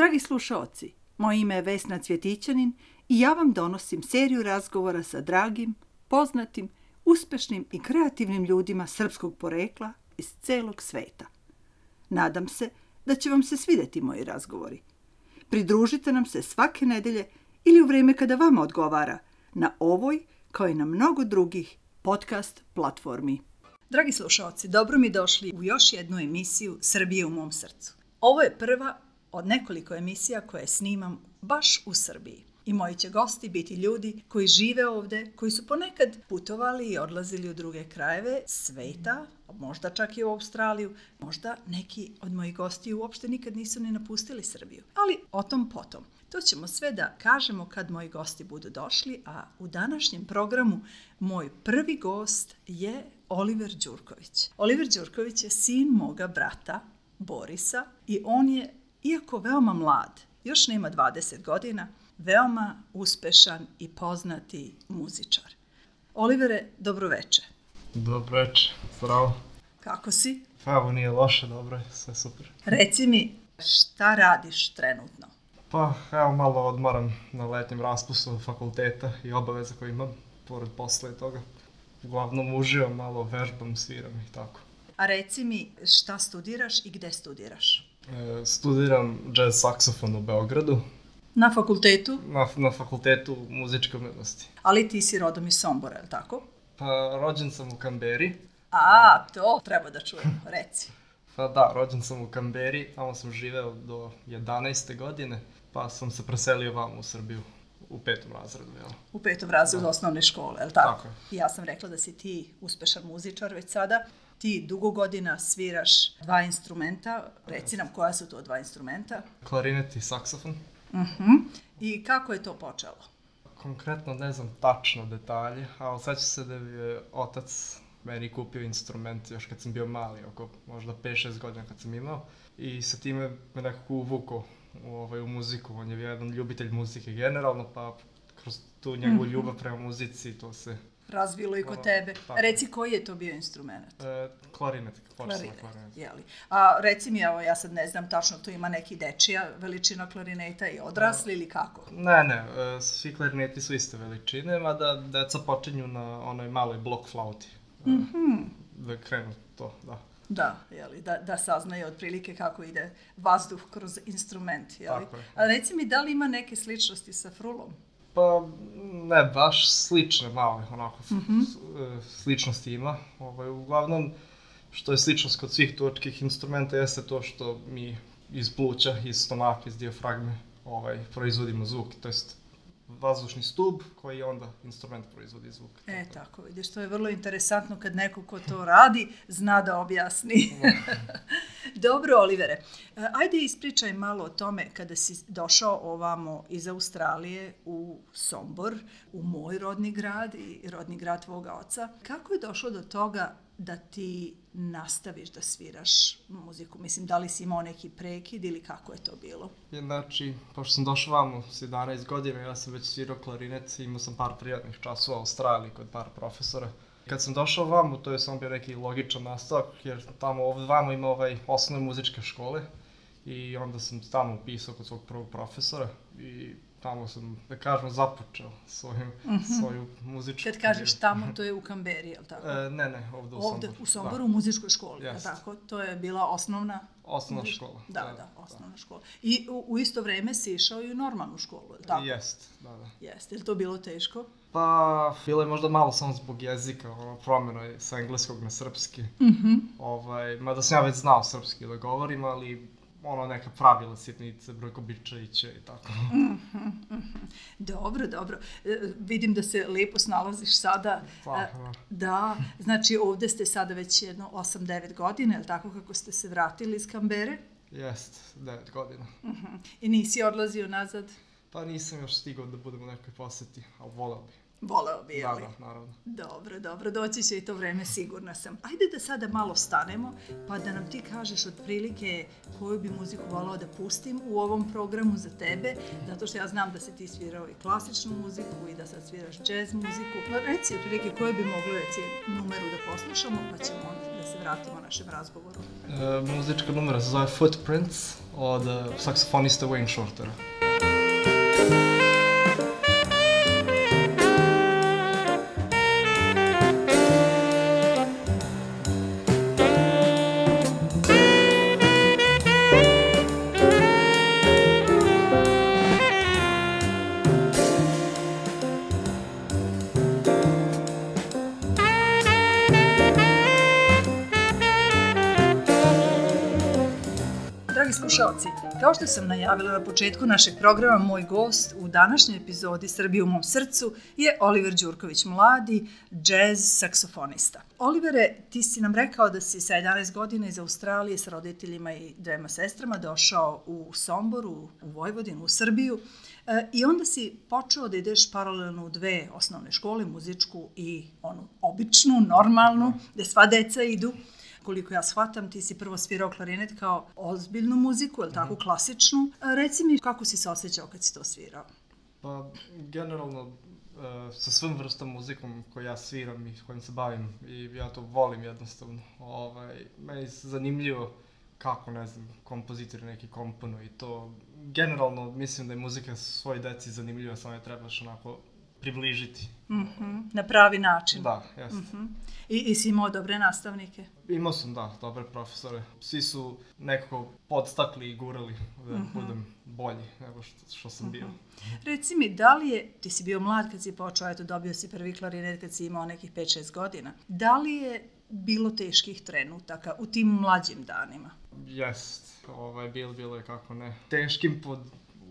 Dragi slušaoci, moje ime je Vesna Cvjetićanin i ja vam donosim seriju razgovora sa dragim, poznatim, uspešnim i kreativnim ljudima srpskog porekla iz celog sveta. Nadam se da će vam se svideti moji razgovori. Pridružite nam se svake nedelje ili u vreme kada vama odgovara na ovoj, kao i na mnogo drugih podcast platformi. Dragi slušalci, dobro mi došli u još jednu emisiju Srbije u mom srcu. Ovo je prva od nekoliko emisija koje snimam baš u Srbiji. I moji će gosti biti ljudi koji žive ovde, koji su ponekad putovali i odlazili u druge krajeve sveta, možda čak i u Australiju, možda neki od mojih gosti uopšte nikad nisu ni napustili Srbiju. Ali o tom potom. To ćemo sve da kažemo kad moji gosti budu došli, a u današnjem programu moj prvi gost je Oliver Đurković. Oliver Đurković je sin moga brata Borisa i on je, iako veoma mlad, još nema 20 godina, veoma uspešan i poznati muzičar. Olivere, dobroveče. Dobroveče, zdravo. Kako si? Pa evo nije loše, dobro je, sve super. Reci mi, šta radiš trenutno? Pa evo malo odmaram na letnjem raspustu fakulteta i obaveza koje imam, pored posle toga. Uglavnom uživam, malo vežbam, sviram i tako. A reci mi, šta studiraš i gde studiraš? E, studiram jazz saksofon u Beogradu, Na fakultetu, na, na fakultetu muzičke umetnosti. ali ti si rodom iz Sombora, je li tako? Pa rođen sam u Kamberi, A, to treba da čujem, reci. pa da, rođen sam u Kamberi, tamo sam živeo do 11. godine, pa sam se preselio vam u Srbiju u petom razredu, jel? U petom razredu osnovne škole, je li tako? Tako je. Ja sam rekla da si ti uspešan muzičar već sada. Ti dugo godina sviraš dva instrumenta. Reci nam koja su to dva instrumenta. Klarinet i saksofon. Mhm. I kako je to počelo? Konkretno ne znam tačno detalje, ali sećam se da je otac meni kupio instrument još kad sam bio mali, oko možda 5-6 godina kad sam imao. I sa time me nekako uvukao u, ovaj, u muziku. On je jedan ljubitelj muzike generalno, pa kroz tu njegovu ljubav prema muzici to se... Razvilo i kod tebe. tako. Reci koji je to bio instrument? E, klarinet, Klarinet, klarinet. jeli. A reci mi, evo, ja sad ne znam tačno, to ima neki dečija veličina klarineta i odrasli ili kako? Ne, ne, e, svi klarineti su iste veličine, mada deca počinju na onoj maloj blok flauti. Mm -hmm. Da krenu to, da. Da, jeli, da, da saznaju otprilike kako ide vazduh kroz instrument. Jeli? Tako je. A reci mi, da li ima neke sličnosti sa frulom? Pa, ne, baš slične male, onako, mm -hmm. sličnosti ima. Ovaj, uglavnom, što je sličnost kod svih turčkih instrumenta jeste to što mi iz pluća, iz stomaka, iz dijafragme ovaj, proizvodimo zvuk, to jest vazdušni stub koji onda instrument proizvodi zvuk. E, tako vidiš, to je vrlo interesantno kad neko ko to radi zna da objasni. Dobro, Olivere, e, ajde ispričaj malo o tome kada si došao ovamo iz Australije u Sombor, u moj rodni grad i rodni grad tvoga oca. Kako je došlo do toga da ti nastaviš da sviraš muziku? Mislim, da li si imao neki prekid ili kako je to bilo? Je, znači, pošto sam došao vamo s 11 godina, ja sam već svirao klarinet imao sam par prijatnih časova u Australiji kod par profesora. Kad sam došao vamo, to je samo bio neki logičan nastavak, jer tamo ovde vamo ima ovaj osnovne muzičke škole i onda sam tamo upisao kod svog prvog profesora i tamo sam, da kažemo, započeo svojim, mm -hmm. svoju muzičku Kad kažeš tamo, to je u Kamberi, je li tako? E, ne, ne, ovde u Ovde Somboru. u Somboru u muzičkoj školi, je li Jest. tako? To je bila osnovna Osnovna muzička- škola. Da, da, osnovna škola. I u, u isto vreme si išao i u normalnu školu, je li tako? Jest, da, da. Jeste. Je li to bilo teško? Pa, bilo je možda malo samo zbog jezika, ono, promjena je sa engleskog na srpski. Mhm. Ovaj, mada sam ja već znao srpski da govorim, ali ono neka pravila sitnice, brojko bičajića i tako. Dobro, dobro. E, vidim da se lepo snalaziš sada. Pa, E, da. znači ovde ste sada već jedno 8-9 godina, je li tako kako ste se vratili iz Kambere? Jest, devet godina. Mhm. I nisi odlazio nazad? Pa nisam još stigao da budem u nekoj poseti, ali volao bi. Voleo bi, je Da, da, naravno. Dobro, dobro, doći će i to vreme, sigurna sam. Ajde da sada malo stanemo, pa da nam ti kažeš otprilike koju bi muziku volao da pustim u ovom programu za tebe, zato što ja znam da si ti svirao i klasičnu muziku i da sad sviraš jazz muziku. Pa reci otprilike koju bi mogli reci numeru da poslušamo, pa ćemo onda da se vratimo našem razgovoru. E, muzička numera se zove Footprints od uh, saksofonista Wayne Shortera. Slušalci, kao što sam najavila na početku našeg programa, moj gost u današnjoj epizodi Srbije u mom srcu je Oliver Đurković, mladi džez saksofonista. Olivere, ti si nam rekao da si sa 11 godina iz Australije sa roditeljima i dvema sestrama došao u Somboru, u Vojvodinu, u Srbiju e, i onda si počeo da ideš paralelno u dve osnovne škole, muzičku i onu običnu, normalnu, gde sva deca idu koliko ja shvatam, ti si prvo svirao klarinet kao ozbiljnu muziku, ili tako, klasičnu. A Reci mi kako si se osjećao kad si to svirao? Pa, generalno, uh, sa svim vrstom muzikom koju ja sviram i kojim se bavim i ja to volim jednostavno. Ovaj, meni je zanimljivo kako, ne znam, kompozitori neki komponuju i to generalno mislim da je muzika svoj deci zanimljiva, samo je trebaš onako približiti. Mm -hmm. Na pravi način. Da, jeste. Mm -hmm. I, I si imao dobre nastavnike? Imao sam, da, dobre profesore. Svi su nekako podstakli i gurali da mm -hmm. budem bolji nego što, što sam mm -hmm. bio. Reci mi, da li je, ti si bio mlad kad si počeo, eto, dobio si prvi klarinet kad si imao nekih 5-6 godina, da li je bilo teških trenutaka u tim mlađim danima? Jest, ovaj, bilo, bilo je kako ne. Teškim pod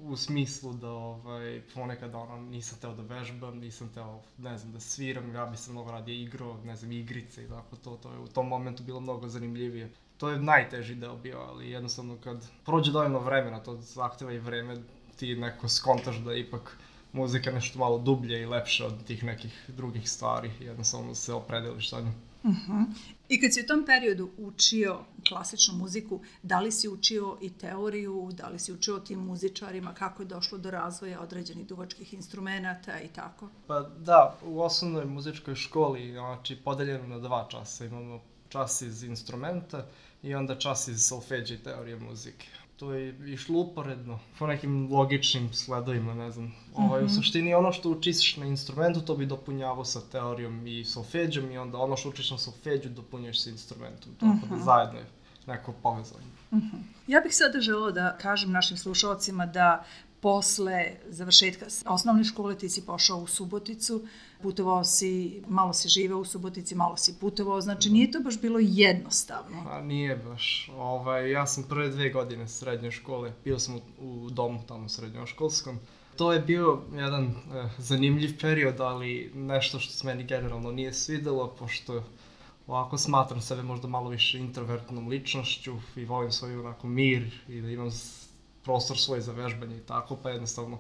u smislu da ovaj, ponekad ono, nisam teo da vežbam, nisam teo, ne znam, da sviram, ja bi se mnogo radije igrao, ne znam, igrice i tako to, to je u tom momentu bilo mnogo zanimljivije. To je najteži deo bio, ali jednostavno kad prođe dovoljno vremena, to zahteva i vreme, ti neko skontaš da ipak muzika nešto malo dublje i lepše od tih nekih drugih stvari, jednostavno se opredeliš sa njom. Uh -huh. I kad si u tom periodu učio klasičnu muziku, da li si učio i teoriju, da li si učio tim muzičarima, kako je došlo do razvoja određenih duvačkih instrumenta i tako? Pa da, u osnovnoj muzičkoj školi, znači podeljeno na dva časa, imamo čas iz instrumenta i onda čas iz solfeđa i teorije muzike to je išlo uporedno, po nekim logičnim sledovima, ne znam. Ovaj, mm -hmm. U mhm. suštini ono što učiš na instrumentu, to bi dopunjavao sa teorijom i solfeđom i onda ono što učiš na solfeđu dopunjuješ sa instrumentom. To mm -hmm. da zajedno je neko povezano. Mm -hmm. Ja bih sada želeo da kažem našim slušalcima da posle završetka osnovne škole ti si pošao u Suboticu, putovao si, malo si živeo u Subotici, malo si putovao, znači nije to baš bilo jednostavno. A nije baš. Ovaj, ja sam prve dve godine srednje škole, bio sam u, u domu tamo srednjoškolskom. To je bio jedan eh, zanimljiv period, ali nešto što se meni generalno nije svidelo, pošto ovako smatram sebe možda malo više introvertnom ličnošću i volim svoj onako mir i da imam prostor svoj za vežbanje i tako, pa jednostavno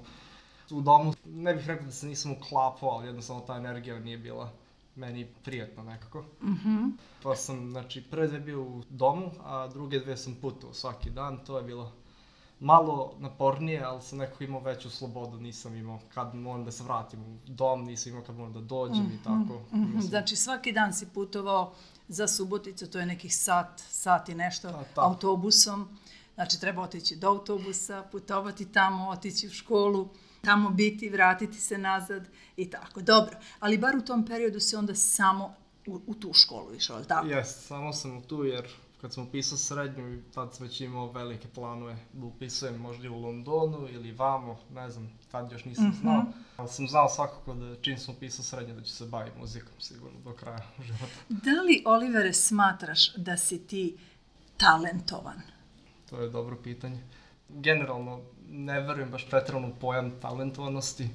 u domu, ne bih rekao da se nisam uklapao, ali jednostavno ta energija nije bila meni prijatna nekako. Mm -hmm. Pa sam, znači, prve dve bio u domu, a druge dve sam putovao svaki dan, to je bilo malo napornije, ali sam nekako imao veću slobodu, nisam imao kad moram da se vratim u dom, nisam imao kad moram da dođem mm -hmm. i tako. Mm -hmm. Mislim... Znači svaki dan si putovao za Suboticu, to je nekih sat, sat i nešto, a, autobusom. Znači treba otići do autobusa, putovati tamo, otići u školu, tamo biti, vratiti se nazad i tako. Dobro, ali bar u tom periodu se onda samo u, u tu školu išao, ali tako? Jes, samo sam tu jer kad sam upisao srednju, tad sam već imao velike planove da upisujem možda u Londonu ili vamo, ne znam, tad još nisam mm -hmm. znao. Ali sam znao svakako da čim sam upisao srednju da ću se baviti muzikom sigurno do kraja života. Da li, Olivere, smatraš da si ti talentovan? To je dobro pitanje. Generalno, ne verujem baš pretrano u pojam talentovanosti,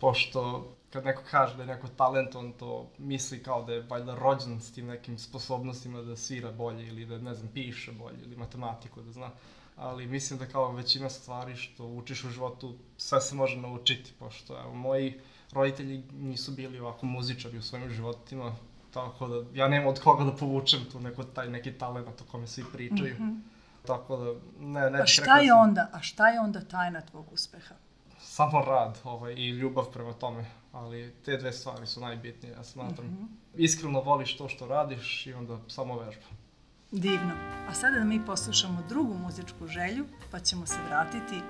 pošto kad neko kaže da je neko talentovan, to misli kao da je valjda rođen s tim nekim sposobnostima da svira bolje ili da, ne znam, piše bolje ili matematiku da zna. Ali mislim da kao većina stvari što učiš u životu, sve se može naučiti, pošto evo, moji roditelji nisu bili ovako muzičari u svojim životima, tako da ja nemam od koga da povučem tu neko, taj neki talent o kome svi pričaju. Mm -hmm. Tako da, ne, ne a šta je sam... onda, a šta je onda tajna tvog uspeha? Samo rad ovaj, i ljubav prema tome, ali te dve stvari su najbitnije, ja smatram. Mm -hmm. Iskreno voliš to što radiš i onda samo vežba. Divno. A sada da mi poslušamo drugu muzičku želju, pa ćemo se vratiti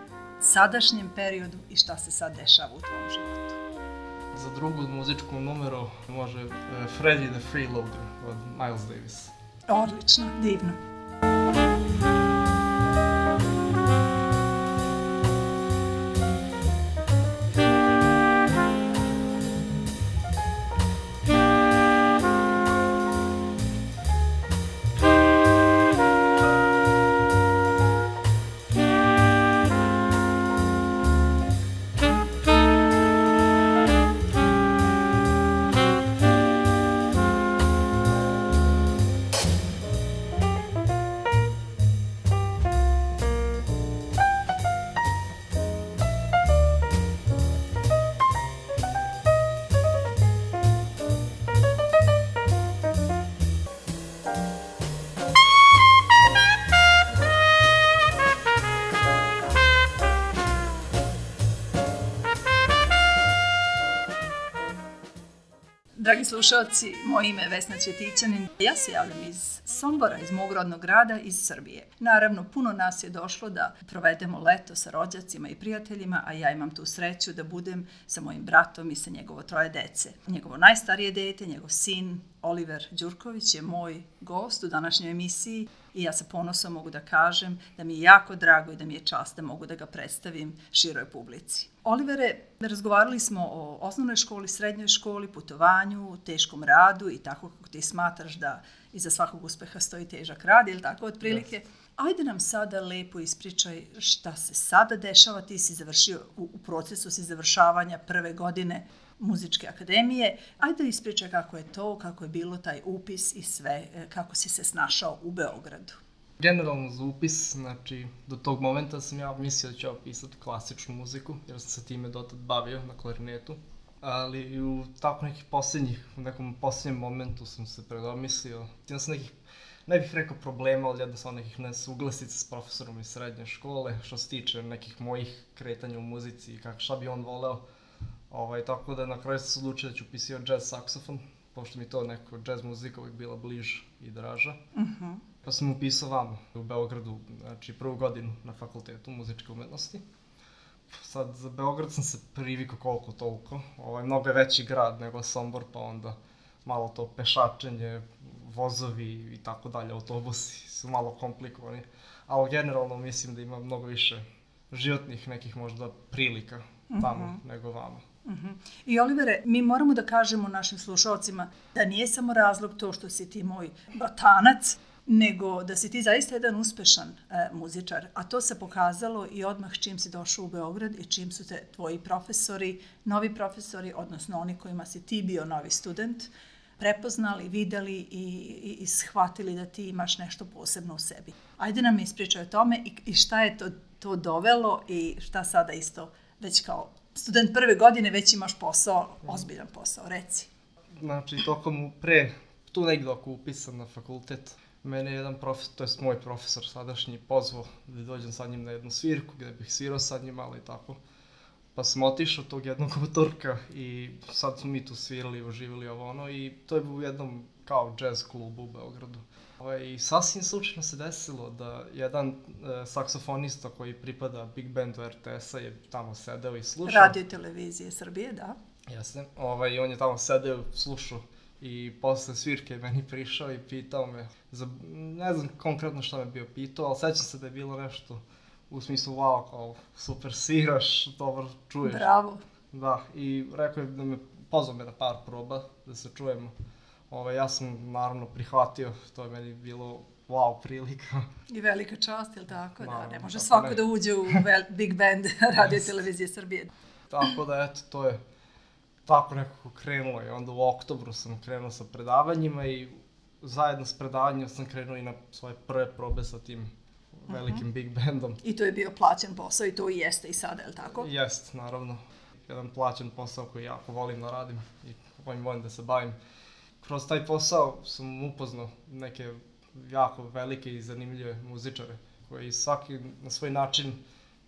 sadašnjem periodu i šta se sad dešava u tvom životu. Za drugu muzičku numeru može uh, Freddy the Freeloader od Miles Davis. Odlično, divno. Slušalci, moje ime je Vesna Ćetićanin. Ja se javljam iz Sombora, iz mog rodnog grada, iz Srbije. Naravno, puno nas je došlo da provedemo leto sa rođacima i prijateljima, a ja imam tu sreću da budem sa mojim bratom i sa njegovo troje dece. Njegovo najstarije dete, njegov sin Oliver Đurković je moj gost u današnjoj emisiji i ja sa ponosom mogu da kažem da mi je jako drago i da mi je čast da mogu da ga predstavim široj publici. Olivere, razgovarali smo o osnovnoj školi, srednjoj školi, putovanju, teškom radu i tako kako ti smatraš da iza svakog uspeha stoji težak rad, ili tako otprilike. Yes. Ajde nam sada lepo ispričaj šta se sada dešava. Ti si završio, u, u procesu si završavanja prve godine muzičke akademije. Ajde ispričaj kako je to, kako je bilo taj upis i sve, e, kako si se snašao u Beogradu. Generalno za upis, znači, do tog momenta sam ja mislio da ću ja pisati klasičnu muziku, jer sam se time dotad bavio na klarinetu. Ali u tako nekih poslednjih, u nekom poslednjem momentu sam se predomislio. Imao sam nekih, ne bih rekao problema, ali jednostavno nekih nesuglasica s profesorom iz srednje škole, što se tiče nekih mojih kretanja u muzici i kako, šta bi on voleo. Ovaj, tako da na kraju sam se odlučio da ću upisio jazz saksofon, pošto mi to neko jazz muzika uvijek bila bliž i draža. Uh mhm. -huh. Pa sam upisao vamo u Beogradu, znači prvu godinu na fakultetu muzičke umetnosti. Sad za Beograd sam se privikao koliko toliko, ovaj, mnogo je veći grad nego Sombor, pa onda malo to pešačenje, vozovi i tako dalje, autobusi su malo komplikovani. Ali generalno mislim da ima mnogo više životnih nekih možda prilika tamo uh mhm. -huh. nego vamo. Uh -huh. I Olivere, mi moramo da kažemo našim slušalcima da nije samo razlog to što si ti moj bratanac, nego da si ti zaista jedan uspešan e, muzičar. A to se pokazalo i odmah čim si došao u Beograd i čim su te tvoji profesori, novi profesori, odnosno oni kojima si ti bio novi student, prepoznali, videli i, i, i shvatili da ti imaš nešto posebno u sebi. Ajde nam ispričaj o tome i, i šta je to, to dovelo i šta sada isto već kao student prve godine već imaš posao, ozbiljan posao, reci. Znači, tokom pre, tu negdje oko upisan na fakultet, mene je jedan profesor, to je moj profesor sadašnji, pozvao da dođem sa njim na jednu svirku gde bih svirao sa njim, ali tako. Pa sam otišao tog jednog utorka i sad smo mi tu svirali, uživali ovo ono i to je u jednom kao jazz klubu u Beogradu. Ovaj, I sasvim slučajno se desilo da jedan e, saksofonista koji pripada Big Bandu RTS-a je tamo sedeo i slušao. Radio televizije Srbije, da. Jeste. Ovaj, on je tamo sedeo, slušao i posle svirke je meni prišao i pitao me, za, ne znam konkretno šta me bio pitao, ali sećam se da je bilo nešto u smislu, wow, kao super sviraš, dobro čuješ. Bravo. Da, i rekao je da me, pozvao me na par proba, da se čujemo. Ovaj, ja sam naravno prihvatio, to je meni bilo wow prilika. I velika čast, je li tako? Da, ne može svako ne. da uđe u Big Band radio yes. televizije Srbije. Tako da, eto, to je tako nekako krenulo i onda u oktobru sam krenuo sa predavanjima i zajedno s predavanjima sam krenuo i na svoje prve probe sa tim velikim uh. -huh. big bandom. I to je bio plaćen posao i to i jeste i sada, je li tako? Jeste, naravno. Jedan plaćen posao koji jako volim da radim i kojim volim da se bavim. Kroz taj posao sam upoznao neke jako velike i zanimljive muzičare koji svaki na svoj način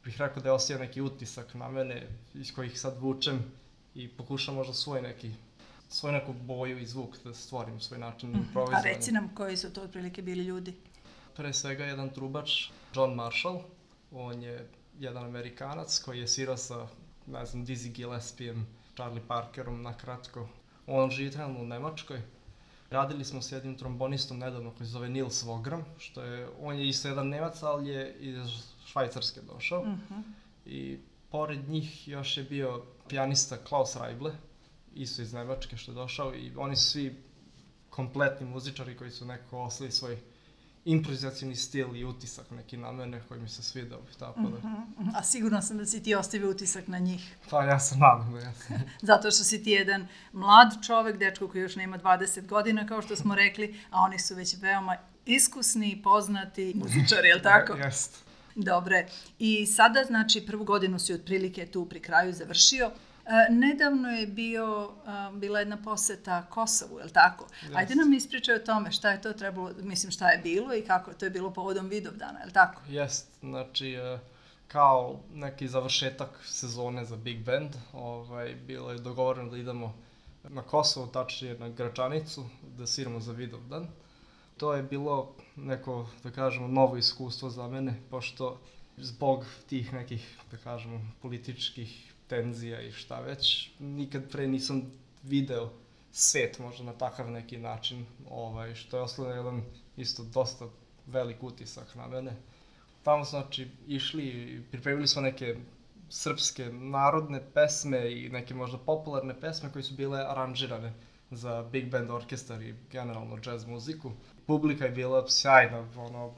bih rekao da je osio neki utisak na mene iz kojih sad vučem i pokušam možda svoj neki svoju neku boju i zvuk da stvorim svoj način Mhm. A improvizovanja. reci nam koji su to otprilike bili ljudi. Pre svega jedan trubač, John Marshall, on je jedan Amerikanac koji je svirao sa, ne znam, Dizzy Gillespie'em, Charlie Parkerom, na kratko. On živi trenutno u Nemačkoj. Radili smo s jednim trombonistom nedavno koji se zove Nils Vogram, što je, on je isto jedan Nemac, ali je iz Švajcarske došao. Mhm. I pored njih još je bio pijanista Klaus Reible, isto iz Nemačke što je došao i oni su svi kompletni muzičari koji su nekako osli svoj improvizacijni stil i utisak neki na mene koji mi se svidao. Tako da, Mhm. A sigurno sam da si ti ostavio utisak na njih. pa ja se nadam da jesam. Zato što si ti jedan mlad čovek, dečko koji još nema 20 godina, kao što smo rekli, a oni su već veoma iskusni i poznati muzičari, je li tako? Jeste. Dobre. I sada, znači, prvu godinu si otprilike tu pri kraju završio. E, nedavno je bio, a, bila jedna poseta Kosovu, je li tako? Jeste. Ajde nam ispričaj o tome šta je to trebalo, mislim šta je bilo i kako to je bilo povodom Vidovdana, je li tako? Jest, znači, e, kao neki završetak sezone za Big Band, ovaj, bilo je dogovoreno da idemo na Kosovo, tačnije na Gračanicu, da sviramo za Vidovdan. To je bilo neko, da kažemo, novo iskustvo za mene, pošto zbog tih nekih, da kažemo, političkih tenzija i šta već, nikad pre nisam video svet možda na takav neki način, ovaj, što je ostavljeno jedan isto dosta velik utisak na mene. Tamo smo znači išli i pripremili smo neke srpske narodne pesme i neke možda popularne pesme koje su bile aranžirane za big band orkestar i generalno jazz muziku. Publika je bila sjajna, ono,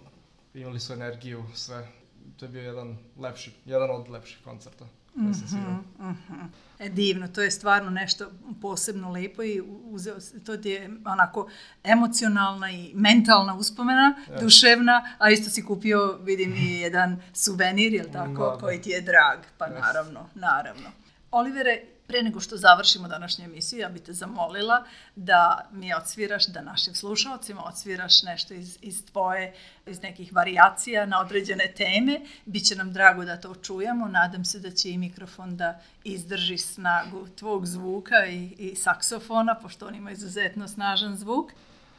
imali su energiju, sve. To je bio jedan lepši, jedan od lepših koncerta koje sam svirao. Mhm. E, divno, to je stvarno nešto posebno lepo i uzeo, to ti je onako emocionalna i mentalna uspomena, Jeste. duševna, a isto si kupio, vidim, i jedan suvenir, jel tako, Da, da. koji ti je drag, pa Jeste. naravno, naravno. Olivere, pre nego što završimo današnju emisiju, ja bih te zamolila da mi odsviraš, da našim slušalcima odsviraš nešto iz, iz tvoje, iz nekih varijacija na određene teme. Biće nam drago da to čujemo. Nadam se da će i mikrofon da izdrži snagu tvog zvuka i, i saksofona, pošto on ima izuzetno snažan zvuk.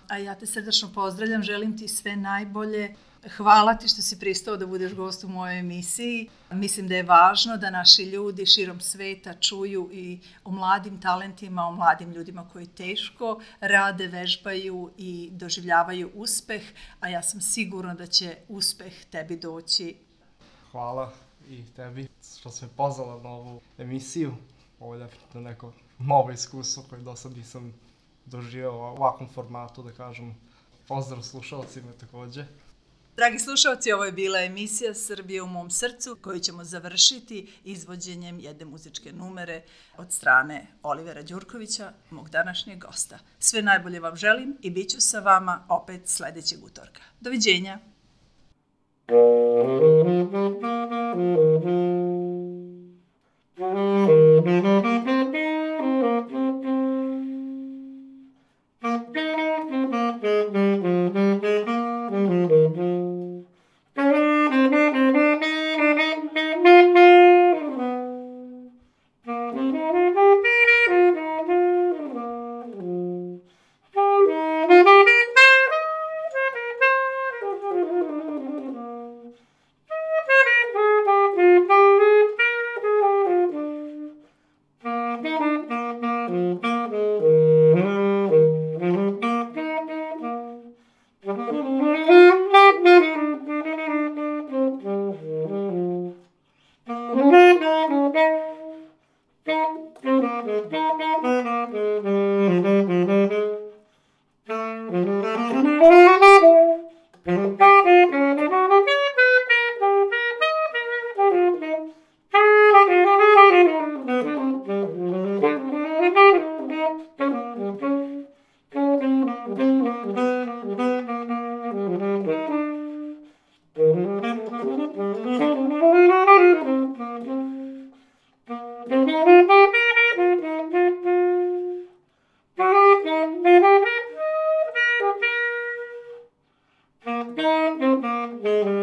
A ja te srdačno pozdravljam, želim ti sve najbolje. Hvala ti što si pristao da budeš gost u mojoj emisiji. Mislim da je važno da naši ljudi širom sveta čuju i o mladim talentima, o mladim ljudima koji teško rade, vežbaju i doživljavaju uspeh, a ja sam sigurna da će uspeh tebi doći. Hvala i tebi što si me pozvala na ovu emisiju. Ovo je definitivno neko novo iskustvo koje do sad nisam doživao u ovakvom formatu, da kažem. Pozdrav slušalcima takođe. Dragi slušalci, ovo je bila emisija Srbije u mom srcu koju ćemo završiti izvođenjem jedne muzičke numere od strane Olivera Đurkovića, mog današnjeg gosta. Sve najbolje vam želim i bit ću sa vama opet sledećeg utorka. Doviđenja! Thank you. Música Música